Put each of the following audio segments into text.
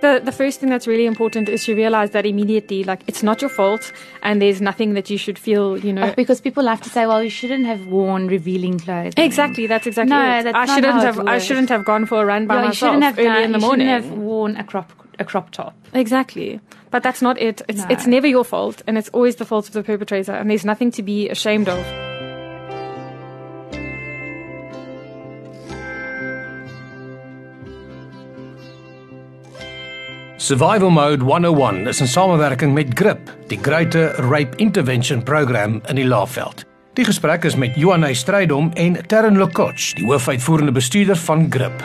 the the first thing that's really important is to realize that immediately, like it's not your fault, and there's nothing that you should feel, you know. Oh, because people have to say, well, you shouldn't have worn revealing clothes. Exactly, that's exactly No, it. that's I shouldn't have. I shouldn't have gone for a run by Yeah, you myself shouldn't have early done, in the you morning. shouldn't have worn a crop a crop top. Exactly. But that's not it. It's No. it's never your fault and it's always the fault of the perpetrator and there's nothing to be ashamed of. Survival Mode 101 is in samewerking met GRIP, die Greater Rape Intervention Program in die Laagveld. Die gesprek is met Johanna Strydom en Terren Lekoch, die hoofuitvoerende bestuurder van GRIP.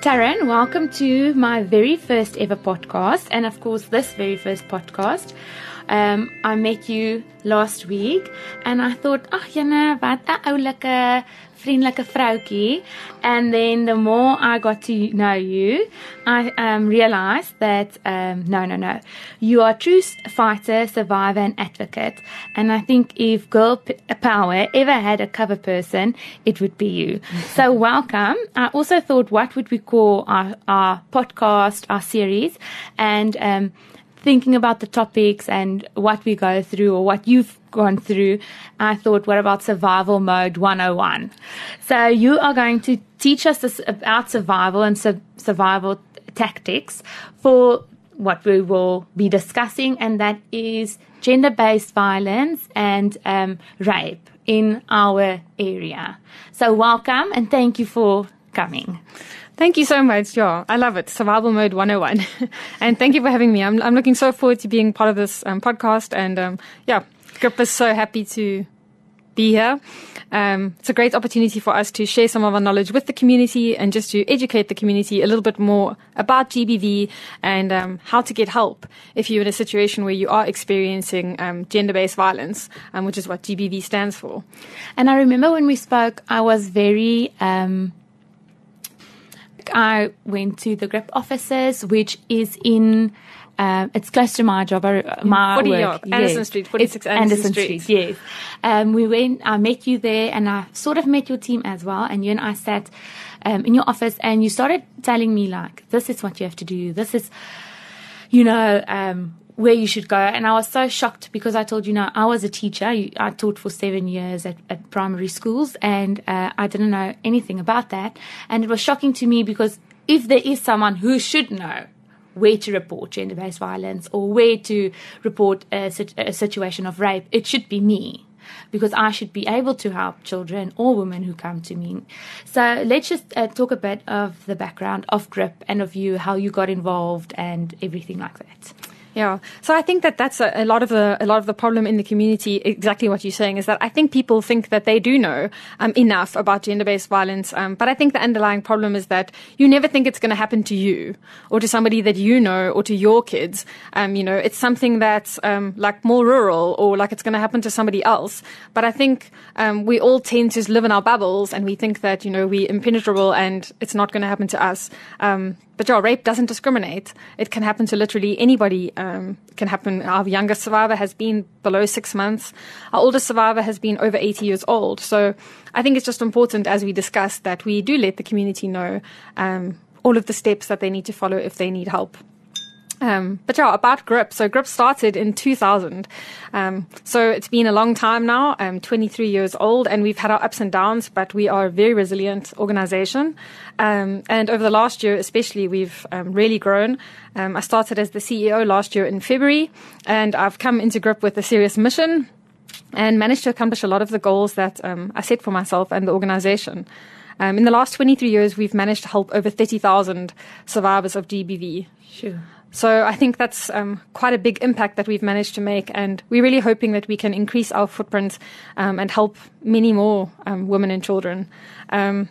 Taryn, welcome to my very first ever podcast, and of course, this very first podcast. Um, I met you last week, and I thought, ag jene, wat 'n oulike, vriendelike vroutjie. And then the more I got to know you, I um, realized that um, no, no, no, you are a true fighter, survivor, and advocate. And I think if Girl Power ever had a cover person, it would be you. so welcome. I also thought, what would we call our, our podcast, our series, and um, thinking about the topics and what we go through or what you've gone through, I thought, what about survival mode 101? So you are going to teach us this about survival and su- survival tactics for what we will be discussing, and that is gender based violence and um, rape in our area. So, welcome and thank you for coming. Thank you so much. Yeah, I love it. Survival Mode 101. and thank you for having me. I'm, I'm looking so forward to being part of this um, podcast. And um, yeah, Grip is so happy to be here. Um, it's a great opportunity for us to share some of our knowledge with the community and just to educate the community a little bit more about GBV and um, how to get help if you're in a situation where you are experiencing um, gender based violence, um, which is what GBV stands for. And I remember when we spoke, I was very. I went to the GRIP offices, which is in. Um, it's close to my job, uh, my 40 work. York, Anderson Street, 46 It's Anderson Street. Yes, um, we went. I met you there, and I sort of met your team as well. And you and I sat um, in your office, and you started telling me like, "This is what you have to do. This is, you know, um, where you should go." And I was so shocked because I told you, know, I was a teacher. I taught for seven years at, at primary schools, and uh, I didn't know anything about that. And it was shocking to me because if there is someone who should know where to report gender based violence or where to report a, a situation of rape, it should be me. Because I should be able to help children or women who come to me. So let's just uh, talk a bit of the background of GRIP and of you, how you got involved and everything like that. Yeah. So I think that that's a, a lot of the a lot of the problem in the community. Exactly what you're saying is that I think people think that they do know um, enough about gender-based violence, um, but I think the underlying problem is that you never think it's going to happen to you or to somebody that you know or to your kids. Um, you know, it's something that's um, like more rural or like it's going to happen to somebody else. But I think um, we all tend to live in our bubbles and we think that you know we're impenetrable and it's not going to happen to us. But yeah, rape doesn't discriminate. It can happen to literally anybody. Um, it can happen. Our youngest survivor has been below six months. Our oldest survivor has been over 80 years old. So I think it's just important, as we discussed, that we do let the community know um, all of the steps that they need to follow if they need help. Um, but yeah, about GRIP. So GRIP started in 2000. Um, so it's been a long time now. I'm 23 years old and we've had our ups and downs, but we are a very resilient organization. Um, and over the last year, especially, we've um, really grown. Um, I started as the CEO last year in February and I've come into GRIP with a serious mission and managed to accomplish a lot of the goals that um, I set for myself and the organization. Um, in the last 23 years, we've managed to help over 30,000 survivors of GBV. Sure. So I think that's um, quite a big impact that we've managed to make, and we're really hoping that we can increase our footprint um, and help many more um, women and children. Um,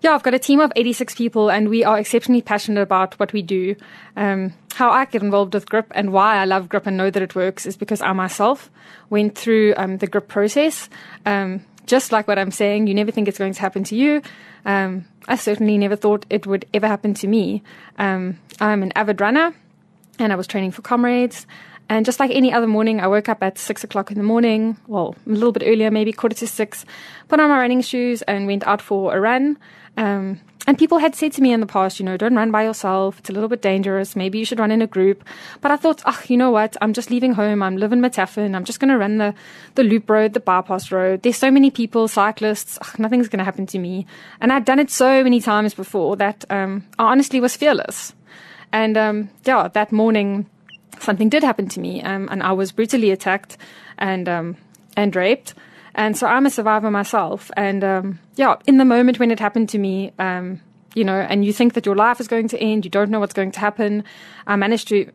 yeah, I've got a team of 86 people, and we are exceptionally passionate about what we do. Um, how I get involved with GRIP and why I love GRIP and know that it works is because I myself went through um, the GRIP process. Just like what I'm saying, you never think it's going to happen to you. Um, I certainly never thought it would ever happen to me. Um, I'm an avid runner and I was training for comrades. And just like any other morning, I woke up at six o'clock in the morning, well, a little bit earlier, maybe quarter to six, put on my running shoes and went out for a run. Um, and people had said to me in the past, you know, don't run by yourself. It's a little bit dangerous. Maybe you should run in a group. But I thought, ah, you know what? I'm just leaving home. I'm living Matafin. I'm just going to run the, the loop road, the bypass road. There's so many people, cyclists. Ugh, nothing's going to happen to me. And I'd done it so many times before that um, I honestly was fearless. And um, yeah, that morning, something did happen to me, um, and I was brutally attacked and um, and raped. And so I'm a survivor myself. And um, yeah, in the moment when it happened to me, um, you know, and you think that your life is going to end, you don't know what's going to happen. I managed to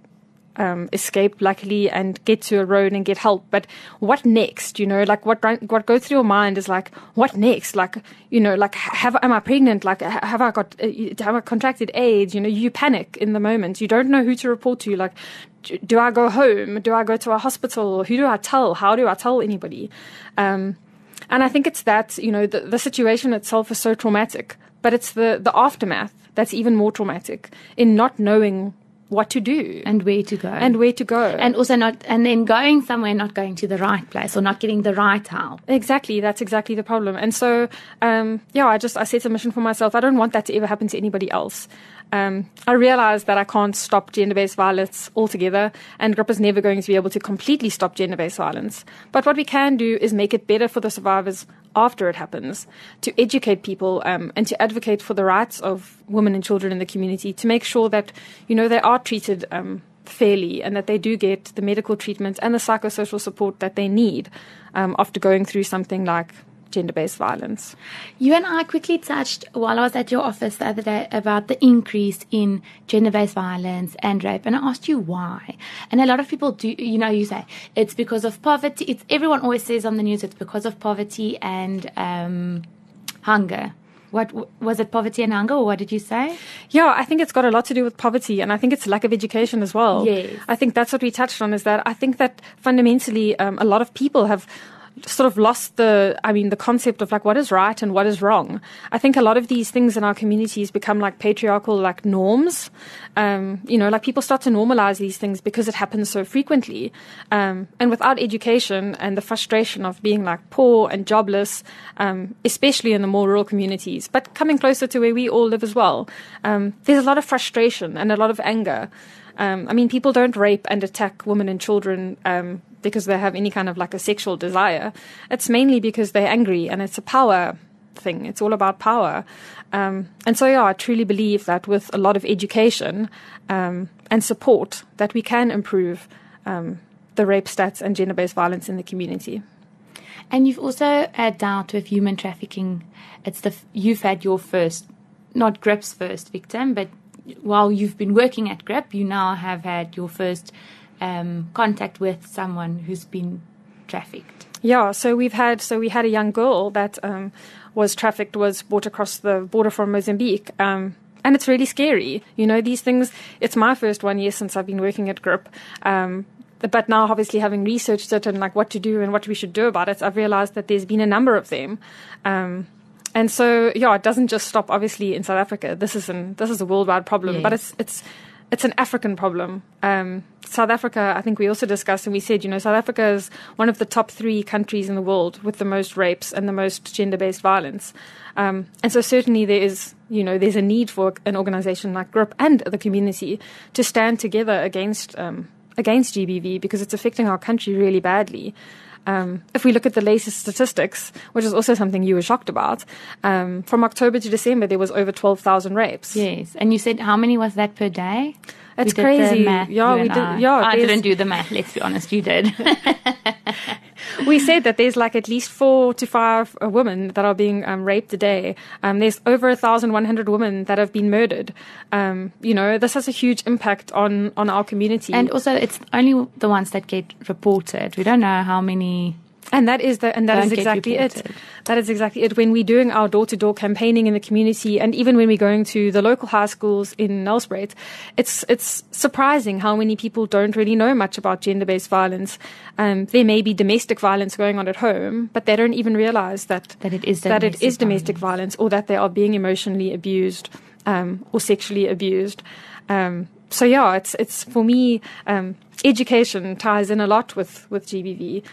um, escape luckily and get to a road and get help. But what next? You know, like what what goes through your mind is like, what next? Like, you know, like have am I pregnant? Like, have I got uh, have I contracted AIDS? You know, you panic in the moment. You don't know who to report to. Like, do I go home? Do I go to a hospital? Who do I tell? How do I tell anybody? Um, and I think it's that you know the, the situation itself is so traumatic, but it's the the aftermath that's even more traumatic in not knowing what to do and where to go. and where to go. And also not and then going somewhere not going to the right place or not getting the right help. Exactly. That's exactly the problem. And so um, yeah i just i set a mission for myself. I don't want that to ever happen to anybody else. Um, I realize that I can't stop gender based violence altogether, and GRIP is never going to be able to completely stop gender based violence. But what we can do is make it better for the survivors after it happens, to educate people um, and to advocate for the rights of women and children in the community, to make sure that you know they are treated um, fairly and that they do get the medical treatment and the psychosocial support that they need um, after going through something like gender based violence. You and I quickly touched while I was at your office the other day about the increase in gender based violence and rape, and I asked you why. And a lot of people do, you know, you say it's because of poverty. It's everyone always says on the news it's because of poverty and um, hunger. What was it? Poverty and hunger, or what did you say? Yeah, I think it's got a lot to do with poverty, and I think it's lack of education as well. Yes, I think that's what we touched on. Is that I think that fundamentally, um, a lot of people have sort of lost the, I mean, the concept of like what is right and what is wrong. I think a lot of these things in our communities become like patriarchal, like norms. Um, you know, like people start to normalize these things because it happens so frequently. Um, and without education and the frustration of being like poor and jobless, um, especially in the more rural communities, but coming closer to where we all live as well, um, there's a lot of frustration and a lot of anger. Um, I mean, people don't rape and attack women and children um, because they have any kind of like a sexual desire. It's mainly because they're angry and it's a power thing. It's all about power. Um, and so, yeah, I truly believe that with a lot of education um, and support, that we can improve um, the rape stats and gender-based violence in the community. And you've also had out with human trafficking. It's the you've had your first, not GRIP's first victim, but while you've been working at GRIP, you now have had your first um, contact with someone who's been trafficked? Yeah, so we've had so we had a young girl that um, was trafficked, was brought across the border from Mozambique. Um, and it's really scary. You know, these things, it's my first one year since I've been working at GRIP. Um, but now, obviously, having researched it and like what to do and what we should do about it, I've realized that there's been a number of them. Um, and so, yeah, it doesn't just stop obviously in South Africa. This is an this is a worldwide problem, yes. but it's it's it's an African problem. Um, South Africa, I think we also discussed and we said, you know, South Africa is one of the top three countries in the world with the most rapes and the most gender based violence. Um, and so certainly there is, you know, there's a need for an organization like GRIP and the community to stand together against, um, against GBV because it's affecting our country really badly. Um, if we look at the latest statistics, which is also something you were shocked about, um, from October to December, there was over 12,000 rapes. Yes. And you said how many was that per day? It's crazy. Math, yeah, we did. Yeah, I didn't do the math. Let's be honest, you did. we said that there's like at least four to five uh, women that are being um, raped a day. Um, there's over a thousand one hundred women that have been murdered. Um, you know, this has a huge impact on on our community. And also, it's only the ones that get reported. We don't know how many and that is the and that is exactly it. That is exactly it. When we're doing our door to door campaigning in the community, and even when we're going to the local high schools in Nelspruit, it's it's surprising how many people don't really know much about gender based violence. Um, there may be domestic violence going on at home, but they don't even realize that that it is that it is domestic violence. violence, or that they are being emotionally abused um, or sexually abused. Um, so yeah, it's it's for me. Um, education ties in a lot with with GBV.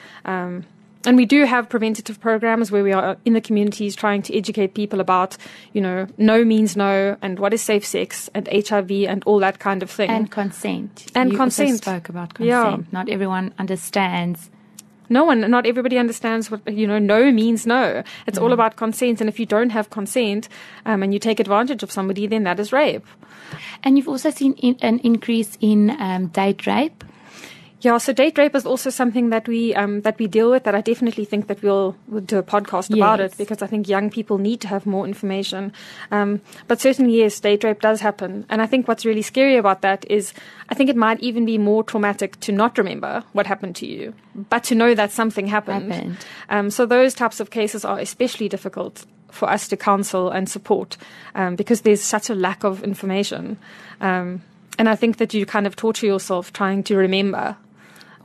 And we do have preventative programs where we are in the communities trying to educate people about, you know, no means no and what is safe sex and HIV and all that kind of thing. And consent. And you consent. Spoke about consent. Yeah. Not everyone understands. No one, not everybody understands what, you know, no means no. It's all about consent. And if you don't have consent um, and you take advantage of somebody, then that is rape. And you've also seen in, an increase in um, date rape. Yeah, so date rape is also something that we um, that we deal with. That I definitely think that we'll, we'll do a podcast about it because I think young people need to have more information. Um, but certainly, yes, date rape does happen, and I think what's really scary about that is I think it might even be more traumatic to not remember what happened to you, but to know that something happened. Happened. Um, so those types of cases are especially difficult for us to counsel and support um, because there's such a lack of information. Um, and I think that you kind of torture yourself trying to remember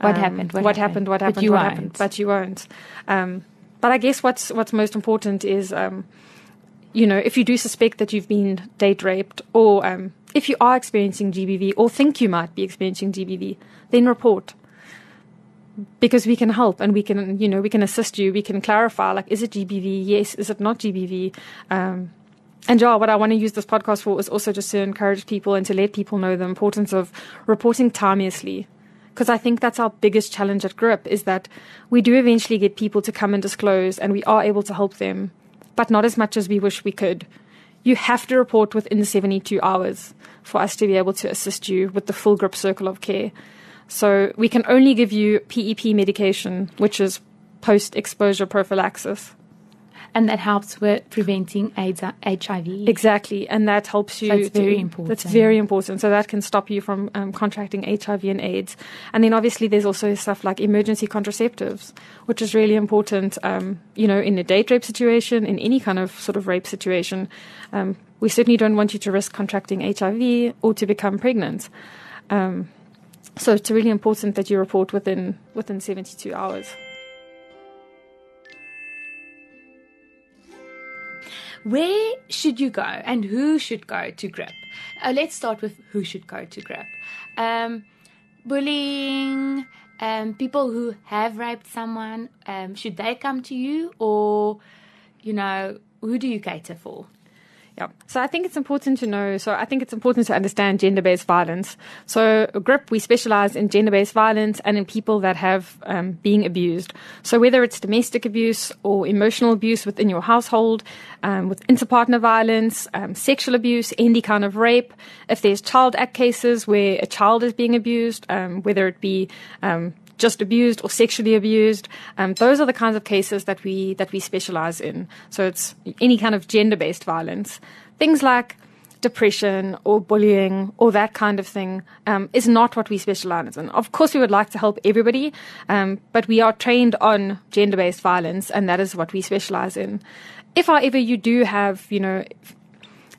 What um, happened, what What, happened. happened? What But happened? you what won't. happened? But you won't. Um, but I guess what's what's most important is, um, you know, if you do suspect that you've been date raped, or um, if you are experiencing GBV, or think you might be experiencing GBV, then report. Because we can help and we can, you know, we can assist you. We can clarify, like, is it GBV? Yes. Is it not GBV? Um, and yeah, what I want to use this podcast for is also just to encourage people and to let people know the importance of reporting timeously. Because I think that's our biggest challenge at GRIP is that we do eventually get people to come and disclose and we are able to help them, but not as much as we wish we could. You have to report within 72 hours for us to be able to assist you with the full GRIP circle of care. So we can only give you PEP medication, which is post exposure prophylaxis. And that helps with preventing AIDS, HIV. Exactly, and that helps you. It's very important. That's very important. So that can stop you from um, contracting HIV and AIDS. And then obviously there's also stuff like emergency contraceptives, which is really important. Um, you know, in a date rape situation, in any kind of sort of rape situation, um, we certainly don't want you to risk contracting HIV or to become pregnant. Um, so it's really important that you report within within 72 hours. Where should you go and who should go to GRIP? Uh, let's start with who should go to GRIP. Um, bullying, um, people who have raped someone, um, should they come to you or, you know, who do you cater for? Yeah. So I think it's important to know. So I think it's important to understand gender-based violence. So GRIP, we specialize in gender-based violence and in people that have um, being abused. So whether it's domestic abuse or emotional abuse within your household, um, with interpartner violence, um, sexual abuse, any kind of rape, if there's child act cases where a child is being abused, um, whether it be um, just abused or sexually abused. Um, those are the kinds of cases that we that we specialize in. So it's any kind of gender-based violence, things like depression or bullying or that kind of thing um, is not what we specialize in. Of course, we would like to help everybody, um, but we are trained on gender-based violence, and that is what we specialize in. If, however, you do have, you know,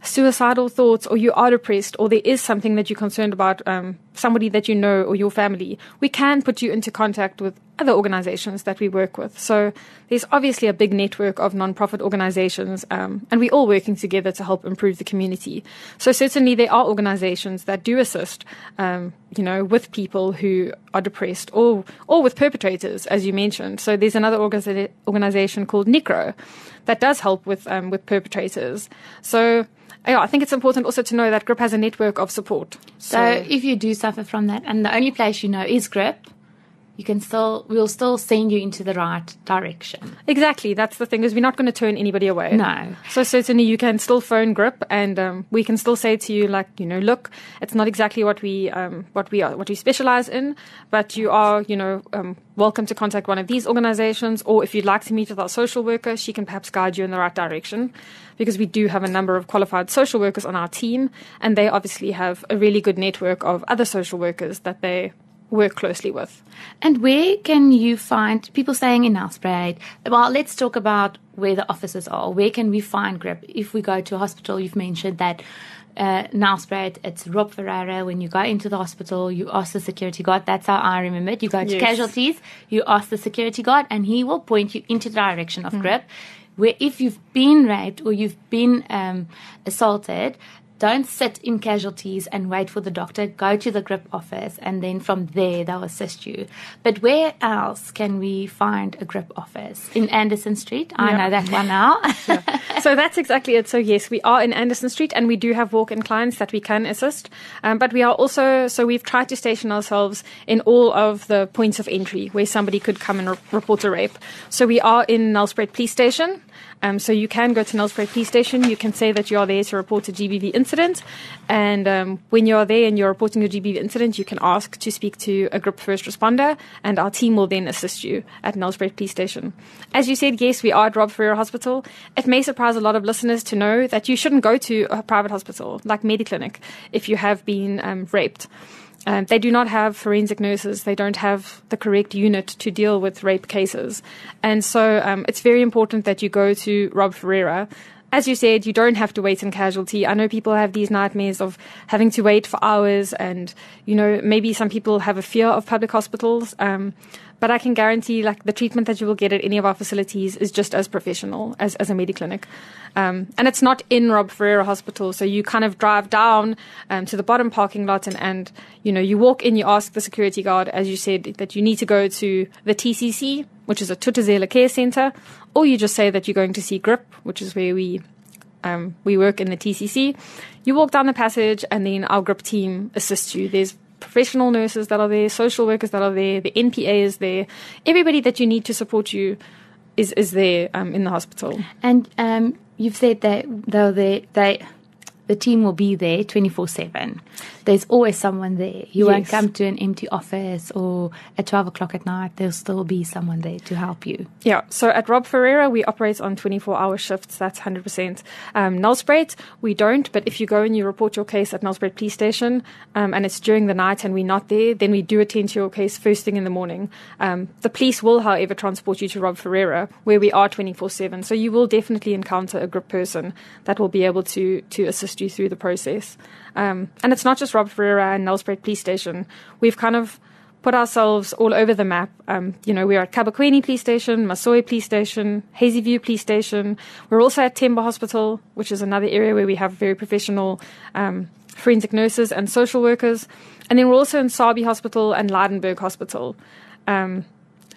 suicidal thoughts or you are depressed or there is something that you're concerned about um, somebody that you know or your family we can put you into contact with other organizations that we work with. So there's obviously a big network of non-profit organizations um, and we're all working together to help improve the community. So certainly there are organizations that do assist um, you know with people who are depressed or or with perpetrators as you mentioned. So there's another organiza- organization called NICRO that does help with um, with perpetrators. So yeah, I think it's important also to know that GRIP has a network of support. So, if you do suffer from that, and the only place you know is GRIP, you can still we'll still send you into the right direction. exactly, that's the thing is we're not going to turn anybody away. No. So certainly you can still phone GRIP, and um, we can still say to you like, you know, look, it's not exactly what we um, what we are what we specialize in, but you are, you know, um, welcome to contact one of these organizations, or if you'd like to meet with our social worker, she can perhaps guide you in the right direction, because we do have a number of qualified social workers on our team, and they obviously have a really good network of other social workers that they work closely with. And where can you find people staying in Nelspruit? Well, let's talk about where the offices are. Where can we find GRIP? If we go to a hospital, you've mentioned that uh, Nelspruit, it's Rob Ferreira. When you go into the hospital, you ask the security guard. That's how I remember it. You go to Yes. casualties, you ask the security guard, and he will point you into the direction of GRIP. Where if you've been raped or you've been um, assaulted, don't sit in casualties and wait for the doctor. Go to the GRIP office, and then from there they'll assist you. But where else can we find a GRIP office? In Anderson Street, I Yeah. know that one now. so that's exactly it. So yes, we are in Anderson Street, and we do have walk-in clients that we can assist. Um, but we are also so we've tried to station ourselves in all of the points of entry where somebody could come and re- report a rape. So we are in Nelspruit Police Station. Um, so you can go to Nelspruit Police Station. You can say that you are there to report a GBV incident, and um, when you are there and you're reporting a GBV incident, you can ask to speak to a GRIP first responder, and our team will then assist you at Nelspruit Police Station. As you said, yes, we are at Rob Ferreira Hospital. It may surprise a lot of listeners to know that you shouldn't go to a private hospital like Mediclinic if you have been um, raped. Um, they do not have forensic nurses. They don't have the correct unit to deal with rape cases. And so um, it's very important that you go to Rob Ferreira. As you said, you don't have to wait in casualty. I know people have these nightmares of having to wait for hours, and you know maybe some people have a fear of public hospitals. Um, but I can guarantee, like the treatment that you will get at any of our facilities is just as professional as, as a mediclinic. Um, and it's not in Rob Ferreira Hospital, so you kind of drive down um, to the bottom parking lot, and, and you know you walk in, you ask the security guard, as you said, that you need to go to the TCC, which is a Thuthuzela Care Center, or you just say that you're going to see GRIP, which is where we um, we work in the TCC. You walk down the passage, and then our GRIP team assists you. There's professional nurses that are there, social workers that are there, the NPA is there. Everybody that you need to support you is is there um, in the hospital. and um, you've said that though they they the team will be there 24 7 there's always someone there you won't come to an empty office or at 12 o'clock at night there'll still be someone there to help you Yeah, so at Rob Ferreira, we operate on 24 hour shifts. That's 100%. Um, Nelspruit, we don't, but if you go and you report your case at Nelspruit Police Station um, and it's during the night and we're not there, then we do attend to your case first thing in the morning. Um, the police will, however, transport you to Rob Ferreira, where we are 24 7. So you will definitely encounter a GRIP person that will be able to, to assist you through the process. Um, and it's not just Rob Ferreira and Nelspruit Police Station. We've kind of put ourselves all over the map. Um, you know, we're at Kabokweni Police Station, Masoyi Police Station, Hazy View Police Station. We're also at Themba Hospital, which is another area where we have very professional um, forensic nurses and social workers. And then we're also in Sabie Hospital and Lydenburg Hospital. Um,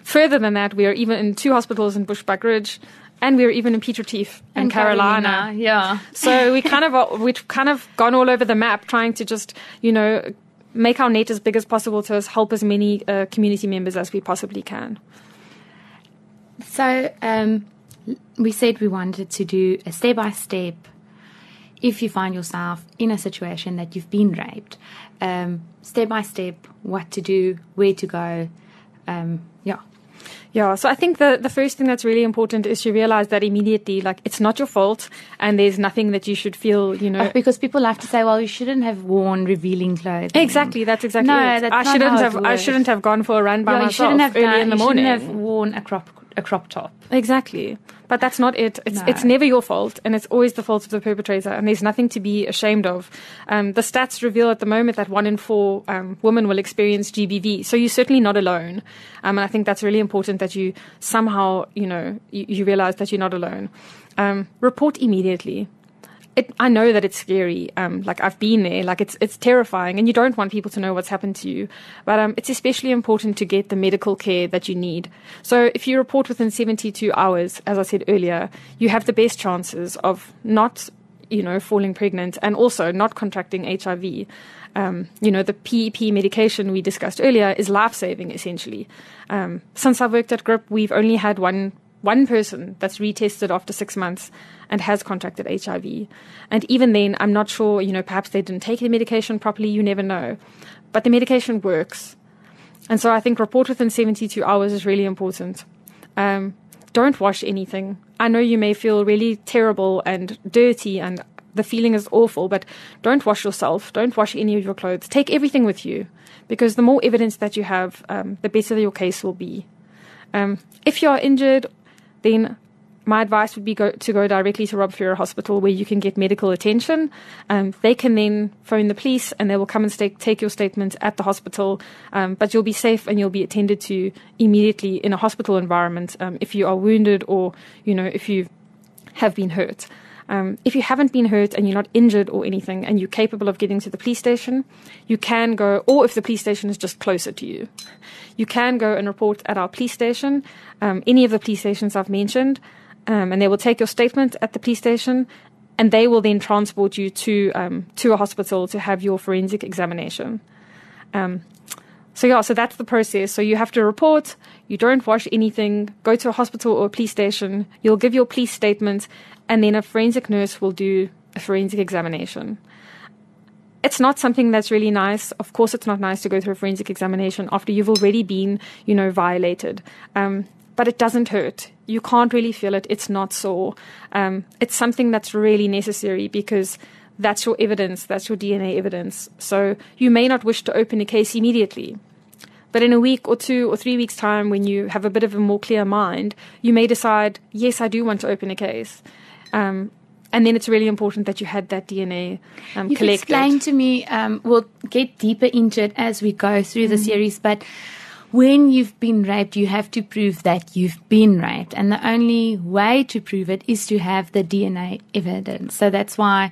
further than that, we are even in two hospitals in Bushbuckridge, and we're even in Piet Retief in Carolina. yeah So we kind of we've kind of gone all over the map, trying to just you know make our net as big as possible to help as many uh, community members as we possibly can. So um, we said we wanted to do a step by step. If you find yourself in a situation that you've been raped, um, step by step, what to do, where to go. Um, yeah, Yeah, so I think the the first thing that's really important is to realize that immediately, like it's not your fault, and there's nothing that you should feel, you know. Because people have to say, "Well, you shouldn't have worn revealing clothes. Exactly, that's exactly No, it. that's I shouldn't have. I shouldn't have gone for a run by Yeah, you myself shouldn't have early done, in the you morning. shouldn't have worn a crop a crop top. Exactly. But that's not it. It's, No. it's never your fault, and it's always the fault of the perpetrator, and there's nothing to be ashamed of. Um, the stats reveal at the moment that one in four um, women will experience GBV, so you're certainly not alone. Um, and I think that's really important that you somehow, you know, you, you realize that you're not alone. Um, report immediately. It, I know that it's scary. Um, like I've been there. Like it's it's terrifying, and you don't want people to know what's happened to you. But um, it's especially important to get the medical care that you need. So if you report within 72 hours, as I said earlier, you have the best chances of not, you know, falling pregnant and also not contracting HIV. Um, you know, the PEP medication we discussed earlier is life saving essentially. Um, since I've worked at GRIP, we've only had one one person that's retested after six months and has contracted HIV. And even then, I'm not sure, you know, perhaps they didn't take the medication properly, you never know. But the medication works. And so I think report within 72 hours is really important. Um, don't wash anything. I know you may feel really terrible and dirty and the feeling is awful, but don't wash yourself. Don't wash any of your clothes. Take everything with you because the more evidence that you have, um, the better your case will be. Um, if you are injured, then my advice would be go, to go directly to Rob Ferreira Hospital where you can get medical attention. Um, they can then phone the police and they will come and sta- take your statement at the hospital. Um, but you'll be safe and you'll be attended to immediately in a hospital environment um, if you are wounded or you know if you have been hurt. Um, if you haven't been hurt and you're not injured or anything and you're capable of getting to the police station, you can go, or if the police station is just closer to you, you can go and report at our police station, um, any of the police stations I've mentioned, um, and they will take your statement at the police station and they will then transport you to um, to a hospital to have your forensic examination. Um, so yeah, so that's the process. So you have to report. You don't wash anything. Go to a hospital or a police station. You'll give your police statement, and then a forensic nurse will do a forensic examination. It's not something that's really nice. Of course, it's not nice to go through a forensic examination after you've already been, you know, violated. Um, but it doesn't hurt. You can't really feel it. It's not sore. Um, it's something that's really necessary because that's your evidence, that's your DNA evidence. So you may not wish to open a case immediately. But in a week or two or three weeks' time, when you have a bit of a more clear mind, you may decide, yes, I do want to open a case. Um, and then it's really important that you had that DNA um, You've collected. explained to me, um, we'll get deeper into it as we go through the series, but when you've been raped, you have to prove that you've been raped. And the only way to prove it is to have the DNA evidence. So that's why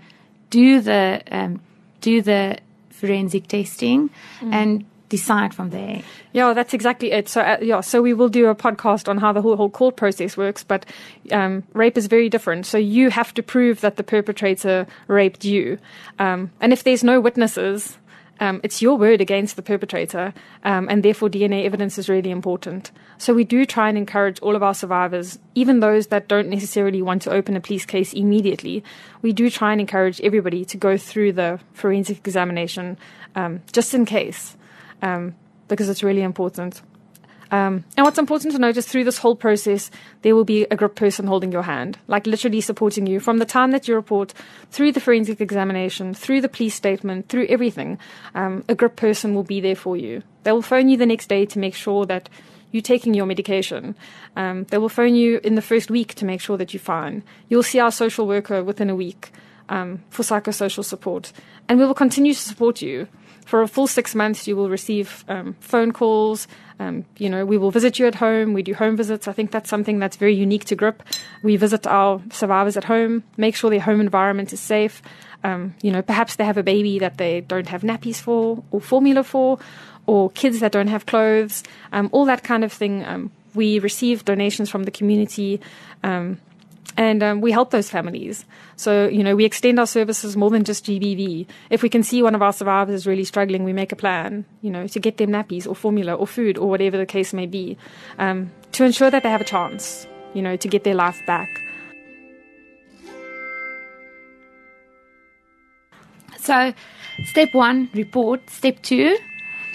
do the, um, do the forensic testing and decide from there. Yeah, that's exactly it. So, uh, yeah, so we will do a podcast on how the whole, whole court process works, but um, rape is very different. So you have to prove that the perpetrator raped you. Um, and if there's no witnesses, um, it's your word against the perpetrator, um, and therefore DNA evidence is really important. So we do try and encourage all of our survivors, even those that don't necessarily want to open a police case immediately. We do try and encourage everybody to go through the forensic examination, um, just in case, um, because it's really important. Um, and what's important to note is through this whole process, there will be a GRIP person holding your hand, like literally supporting you from the time that you report through the forensic examination, through the police statement, through everything. Um, a GRIP person will be there for you. They will phone you the next day to make sure that you're taking your medication. Um, they will phone you in the first week to make sure that you're fine. You'll see our social worker within a week um, for psychosocial support. And we will continue to support you. For a full six months, you will receive um, phone calls. Um, you know, we will visit you at home. We do home visits. I think that's something that's very unique to GRIP. We visit our survivors at home, make sure their home environment is safe. Um, you know, perhaps they have a baby that they don't have nappies for or formula for, or kids that don't have clothes, um, all that kind of thing. Um, we receive donations from the community. Um, and um, we help those families. So, you know, we extend our services more than just GBV. If we can see one of our survivors is really struggling, we make a plan, you know, to get them nappies or formula or food or whatever the case may be, um, to ensure that they have a chance, you know, to get their life back. So, step one, report. Step two,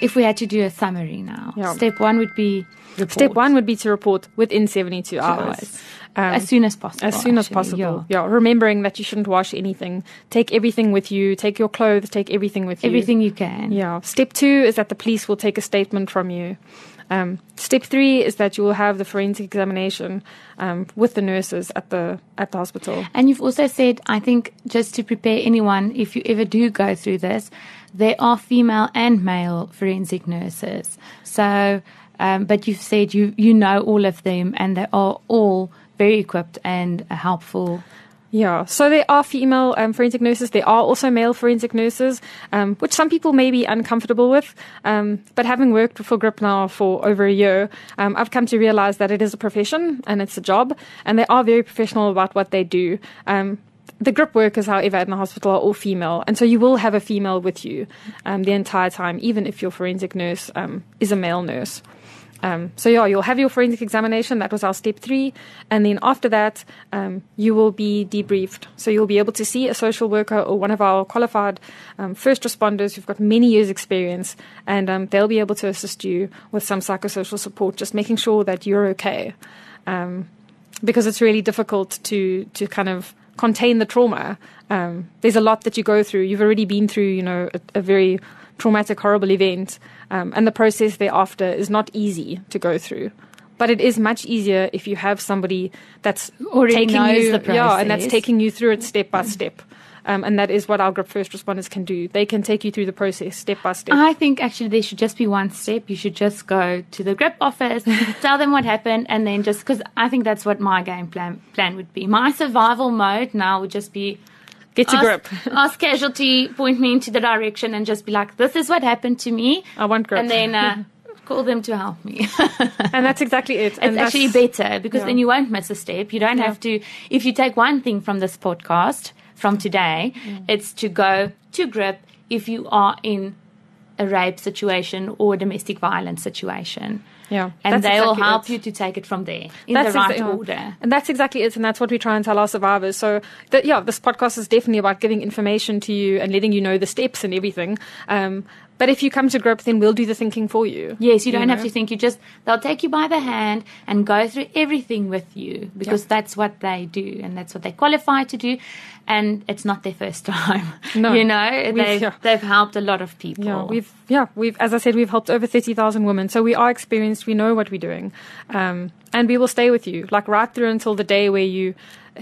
if we had to do a summary now, Yeah. step one would be report. Step one would be to report within 72 hours. hours. Um, as soon as possible. as soon as possible. yeah. Yeah. remembering that you shouldn't wash anything. Take everything with you. Take your clothes. Take everything with you. Everything you can. Yeah. Step two is that the police will take a statement from you. Um, step three is that you will have the forensic examination um, with the nurses at the at the hospital. And you've also said, I think, just to prepare anyone, if you ever do go through this, there are female and male forensic nurses. So, um, but you've said you, you know all of them and they are all very equipped and helpful. Yeah, so there are female um, forensic nurses. There are also male forensic nurses, um, which some people may be uncomfortable with. Um, but having worked for GRIP now for over a year, um, I've come to realize that it is a profession and it's a job, and they are very professional about what they do. Um, the grip workers, however, in the hospital are all female, and so you will have a female with you um, the entire time, even if your forensic nurse is a male nurse. Um, so yeah, you'll have your forensic examination. That was our step three, and then after that, um, you will be debriefed. So you'll be able to see a social worker or one of our qualified um, first responders who've got many years' experience, and um, they'll be able to assist you with some psychosocial support, just making sure that you're okay, um, because it's really difficult to to kind of contain the trauma. Um, there's a lot that you go through. You've already been through, you know, a, a very traumatic, horrible event, um, and the process thereafter is not easy to go through. But it is much easier if you have somebody that's Already taking knows you, the yeah, and that's taking you through it step by step. Um, and that is what our GRIP first responders can do. They can take you through the process step by step. I think actually there should just be one step. You should just go to the GRIP office, tell them what happened, and then just because I think that's what my game plan plan would be. My survival mode now would just be Get to ask, grip. ask casualty, point me into the direction, and just be like, "This is what happened to me," I want grip. and then uh, call them to help me. and that's exactly it. it's and that's- actually better because yeah. then you won't miss a step. You don't Yeah. have to. If you take one thing from this podcast from today, Mm. it's to go to grip if you are in a rape situation or a domestic violence situation. Yeah, And they will exactly help it. you to take it from there in That's the right exa- order. And that's exactly it. And that's what we try and tell our survivors. So, that, yeah, this podcast is definitely about giving information to you and letting you know the steps and everything. Um, but if you come to grip, then we'll do the thinking for you. Yes, you don't have know? to think. You just they'll take you by the hand and go through everything with you because that's what they do and that's what they qualify to do. And it's not their first time. No. you know We've- they've yeah. they've helped a lot of people. Yeah, we've yeah we've as I said we've helped over thirty thousand women, so we are experienced. We know what we're doing, um, and we will stay with you like right through until the day where you,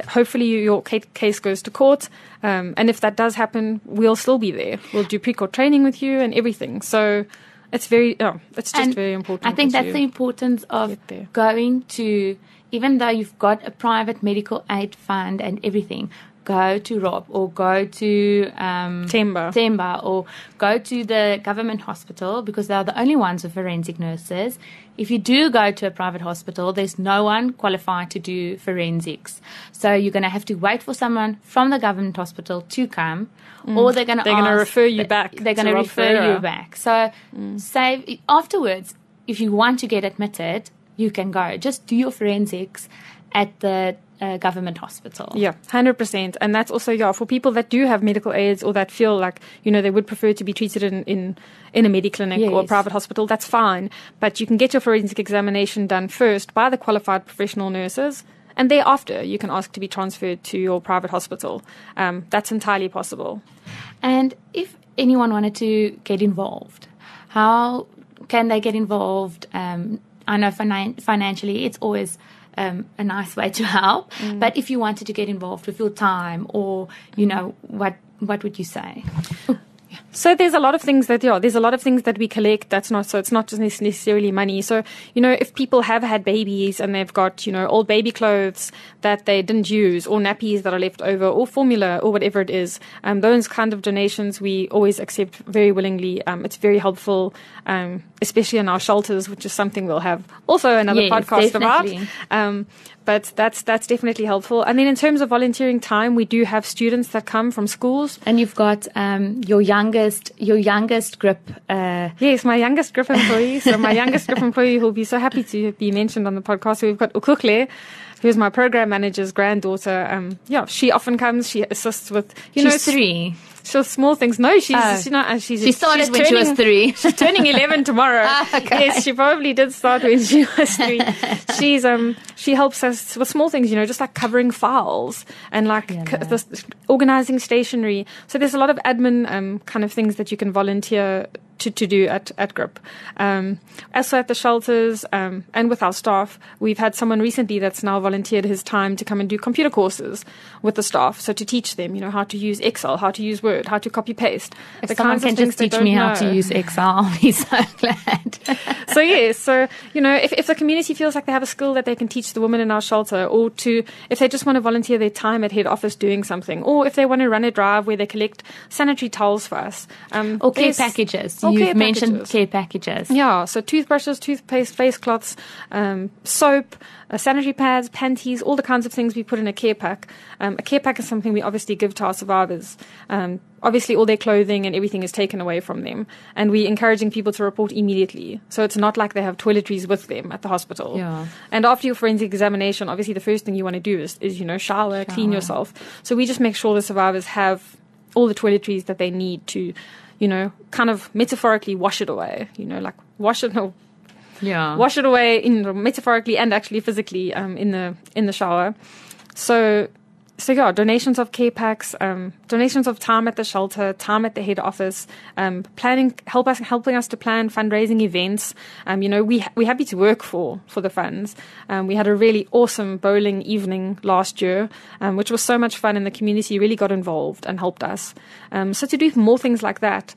hopefully your case goes to court. Um, and if that does happen, we'll still be there. We'll do pre-court training with you and everything. So it's very oh, it's just And very important. I think that's the importance of going to, even though you've got a private medical aid fund and everything, go to Rob or go to um, Themba. Themba or go to the government hospital because they're the only ones with forensic nurses. If you do go to a private hospital, there's no one qualified to do forensics. So you're going to have to wait for someone from the government hospital to come, or they're going to Mm. They're gonna refer you back They're going to refer Ferreira. you back. So save afterwards. If you want to get admitted, you can go. Just do your forensics at the uh, government hospital. Yeah, hundred percent, and that's also yeah for people that do have medical aids or that feel like you know they would prefer to be treated in in, in a mediclinic or a private hospital. That's fine, but you can get your forensic examination done first by the qualified professional nurses, and thereafter you can ask to be transferred to your private hospital. Um, that's entirely possible. And if anyone wanted to get involved, how can they get involved? Um, I know finan- financially it's always um, a nice way to help, but if you wanted to get involved with your time or, you know, what what would you say? So there's a lot of things that yeah, there's a lot of things that we collect. That's not so it's not just necessarily money. So you know, if people have had babies and they've got you know old baby clothes that they didn't use, or nappies that are left over, or formula, or whatever it is, um, those kind of donations we always accept very willingly. Um, it's very helpful, um, especially in our shelters, which is something we'll have also another Yes, podcast definitely. about. But that's that's definitely helpful. And then in terms of volunteering time, we do have students that come from schools And you've got um, your youngest your youngest grip. Uh, Yes, my youngest Grip employee. So my youngest Grip employee who'll be so happy to be mentioned on the podcast. So we've got Ukukle, who's my program manager's granddaughter. Um, yeah, she often comes. She assists with you know she's three. So small things. No, she's Oh. she's not. uh, She's She started she's when she was turning- three. She's turning eleven tomorrow. Ah, okay. Yes, she probably did start when she was three. She's um she helps us with small things, you know, just like covering files and like Yeah, c- organizing stationery. So there's a lot of admin um kind of things that you can volunteer to, to do at, at GRIP. Um, also at the shelters um, and with our staff, we've had someone recently that's now volunteered his time to come and do computer courses with the staff. So to teach them, you know, how to use Excel, how to use Word, how to copy paste. If someone can just teach me how to use Excel, I'll be so glad. so yes, so you know, if, if the community feels like they have a skill that they can teach the women in our shelter, or to if they just want to volunteer their time at head office doing something, or if they want to run a drive where they collect sanitary towels for us, um, or care packages. Or You've care mentioned packages. care packages. Yeah, so toothbrushes, toothpaste, face cloths, um, soap, uh, sanitary pads, panties, all the kinds of things we put in a care pack. Um, a care pack is something we obviously give to our survivors. Um, obviously, all their clothing and everything is taken away from them, and we're encouraging people to report immediately. So it's not like they have toiletries with them at the hospital. Yeah. And after your forensic examination, obviously the first thing you want to do is, is you know shower, clean yourself. So we just make sure the survivors have all the toiletries that they need to, you know, kind of metaphorically wash it away. You know, like wash it, no, Yeah. wash it away in metaphorically and actually physically um, in the in the shower. So so yeah, donations of care um, donations of time at the shelter, time at the head office, um, planning, help us, helping us to plan fundraising events. Um, you know, we we're happy to work for for the funds. Um, we had a really awesome bowling evening last year, um, which was so much fun, and the community really got involved and helped us. Um, so to do more things like that,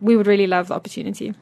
we would really love the opportunity.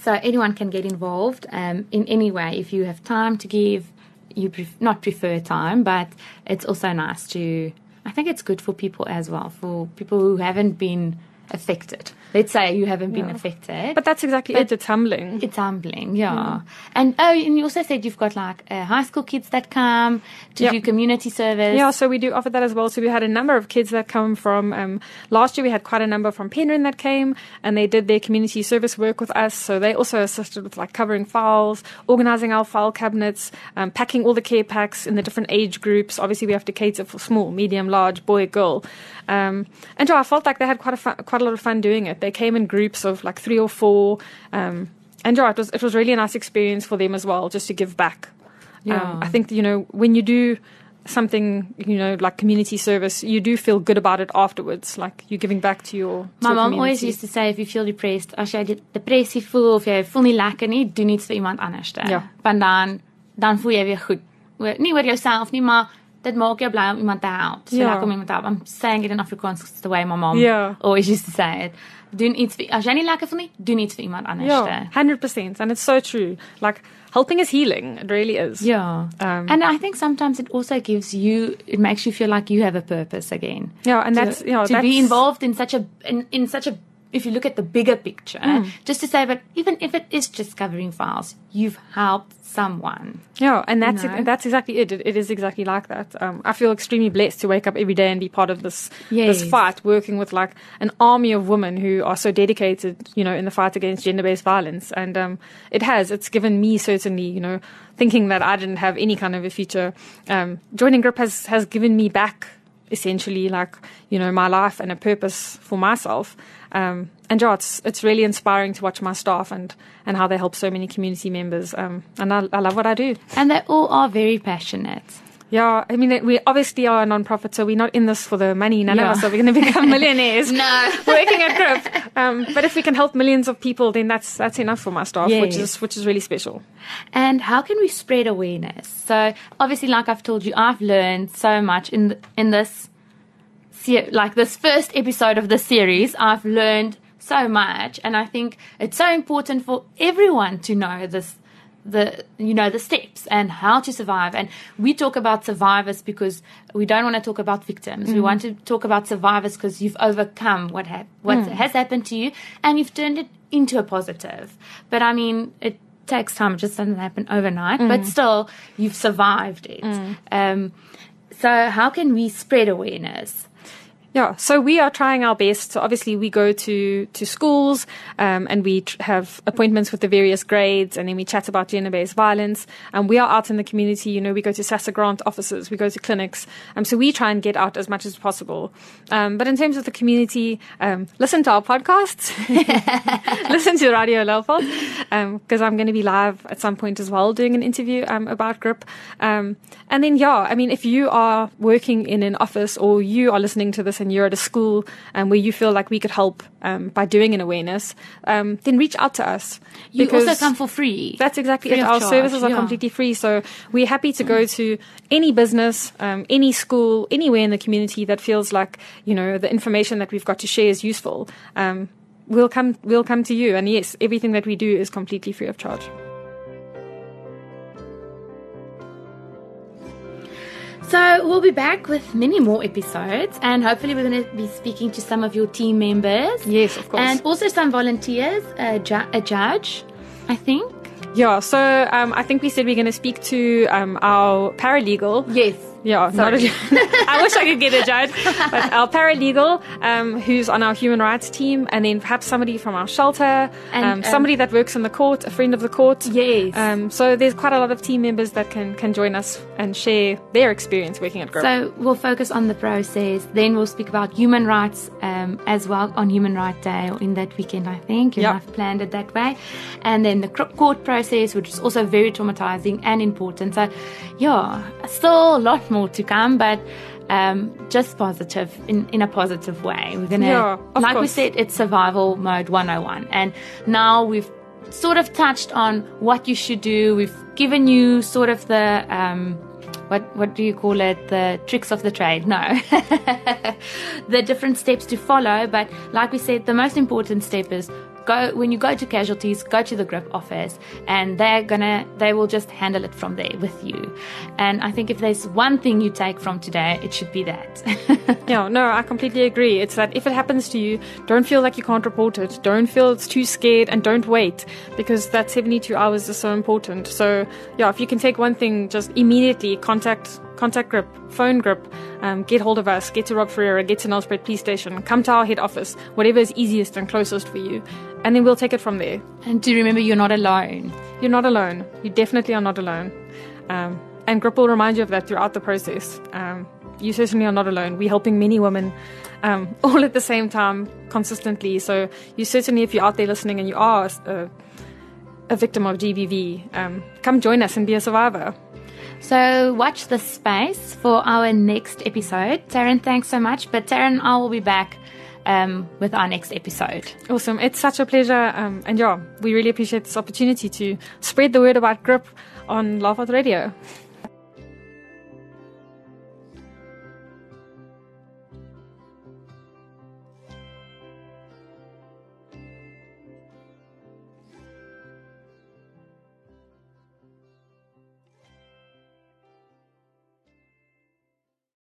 So anyone can get involved in any way if you have time to give. You pref- not prefer time, but it's also nice to. I think it's good for people as well, for people who haven't been affected. Let's say you haven't been Yeah. affected. But that's exactly But- it. It's humbling. It's humbling, yeah. And oh, and you also said you've got like uh, high school kids that come to Yep. do community service. Yeah, so we do offer that as well. So we had a number of kids that come from um, last year. We had quite a number from Penryn that came, and they did their community service work with us. So they also assisted with like covering files, organizing our file cabinets, um, packing all the care packs in the different age groups. Obviously, we have to cater for small, medium, large, boy, girl. Um, and yeah, I felt like they had quite a fun, quite a lot of fun doing it. They came in groups of like three or four. Um, and yeah, it was it was really a nice experience for them as well, just to give back. Yeah. Um, I think you know when you do something you know like community service, you do feel good about it afterwards. Like you're giving back to your. My mom always used to say if you feel depressed, as jy de- depressie voel of jy voel nie lekker nie, doen iets vir iemand anders. Ja. Want dan dan voel jy weer goed. Oor, nie oor jouself nie, maar dit maak jou bly om iemand te help. So Ja. lekker om iemand te help. I'm saying it in Afrikaans the way my mom Ja. always used to say it. Doen iets vir as jy nie lekker voel nie, doen iets vir iemand anders. Hundred percent, and it's so true. Like helping is healing. It really is. Yeah. Um, and I think sometimes it also gives you it makes you feel like you have a purpose again. Yeah, and to, that's yeah, to that's, be involved in such a in, in such a if you look at the bigger picture, Mm. just to say, that even if it is just covering files, you've helped someone. Yeah, and that's know? it, that's exactly it. it. It is exactly like that. Um, I feel extremely blessed to wake up every day and be part of this this fight, working with like an army of women who are so dedicated, you know, in the fight against gender-based violence. And um, it has. It's given me certainly, you know, thinking that I didn't have any kind of a future. Um, joining Grip has has given me back essentially like you know my life and a purpose for myself. Um, and yeah, it's it's really inspiring to watch my staff and and how they help so many community members. Um, and I, I love what I do. And they all are very passionate. Yeah, I mean, we obviously are a non-profit, so we're not in this for the money. None Yeah. of us are going to become millionaires. No. working at Grip. Um, but if we can help millions of people, then that's that's enough for my staff, which is which is really special. And how can we spread awareness? So obviously, like I've told you, I've learned so much in in this, like this first episode of the series. I've learned so much, and I think it's so important for everyone to know this, the you know the steps and how to survive. And we talk about survivors because we don't want to talk about victims. We mm. want to talk about survivors because you've overcome what hap- what mm. has happened to you, and you've turned it into a positive. But I mean, it takes time. It just doesn't happen overnight. But mm. still, you've survived it. Um, so how can we spread awareness? Yeah, so we are trying our best. So obviously, we go to to schools um, and we tr- have appointments with the various grades, and then we chat about gender-based violence. And we are out in the community. You know, we go to SASSA grant offices, we go to clinics. Um, so we try and get out as much as possible. Um, but in terms of the community, um, listen to our podcasts, listen to Radio Laeveld, because I'm going to be live at some point as well doing an interview um, about GRIP. Um, and then, yeah, I mean, if you are working in an office or you are listening to this and you're at a school um, where you feel like we could help um, by doing an awareness, um, then reach out to us. You also come for free. That's exactly Free it. Our charge, services are yeah. completely free. So we're happy to go to any business, um, any school, anywhere in the community that feels like, you know, the information that we've got to share is useful. Um, we'll come, we'll come to you. And yes, everything that we do is completely free of charge. So we'll be back with many more episodes, and hopefully we're going to be speaking to some of your team members. Yes, of course. and also some volunteers, a, ju- a judge, I think. Yeah. So um, I think we said we're going to speak to um, our paralegal. Yes. Yeah, not a, I wish I could get a judge, but our paralegal, um, who's on our human rights team, and then perhaps somebody from our shelter, And, um, um, somebody that works in the court, a friend of the court. Yes. Um, so there's quite a lot of team members that can can join us and share their experience working at GRIP. So we'll focus on the process. Then we'll speak about human rights um, as well on Human Rights Day or in that weekend, I think. You yep. have planned it that way. And then the court process, which is also very traumatizing and important. So, yeah, still a lot more to come, but um, just positive in, in a positive way. We're gonna, Yeah, like we said, it's survival mode 101, and now we've sort of touched on what you should do. We've given you sort of the um, what what do you call it? The tricks of the trade? No, the different steps to follow. But like we said, the most important step is go when you go to casualties, go to the grip office, and they're gonna they will just handle it from there with you. And I think if there's one thing you take from today, it should be that. Yeah, no, I completely agree. It's that if it happens to you, don't feel like you can't report it. Don't feel it's too scared and don't wait because that 72 hours is so important. So, yeah, if you can take one thing, just immediately contact contact grip, phone grip, um, get hold of us, get to Rob Ferreira, get to Nelspruit Police Station, come to our head office, whatever is easiest and closest for you, and then we'll take it from there. and to remember, you're not alone. You're not alone. You definitely are not alone. Um, and Grip will remind you of that throughout the process. Um, you certainly are not alone. We're helping many women um, all at the same time, consistently. So you certainly, if you're out there listening and you are a, a victim of GBV, um, come join us and be a survivor. So watch this space for our next episode. Tarryn, thanks so much. But Tarryn, I will be back um, with our next episode. Awesome. It's such a pleasure. Um, and yeah, we really appreciate this opportunity to spread the word about Grip on Laeveld Radio.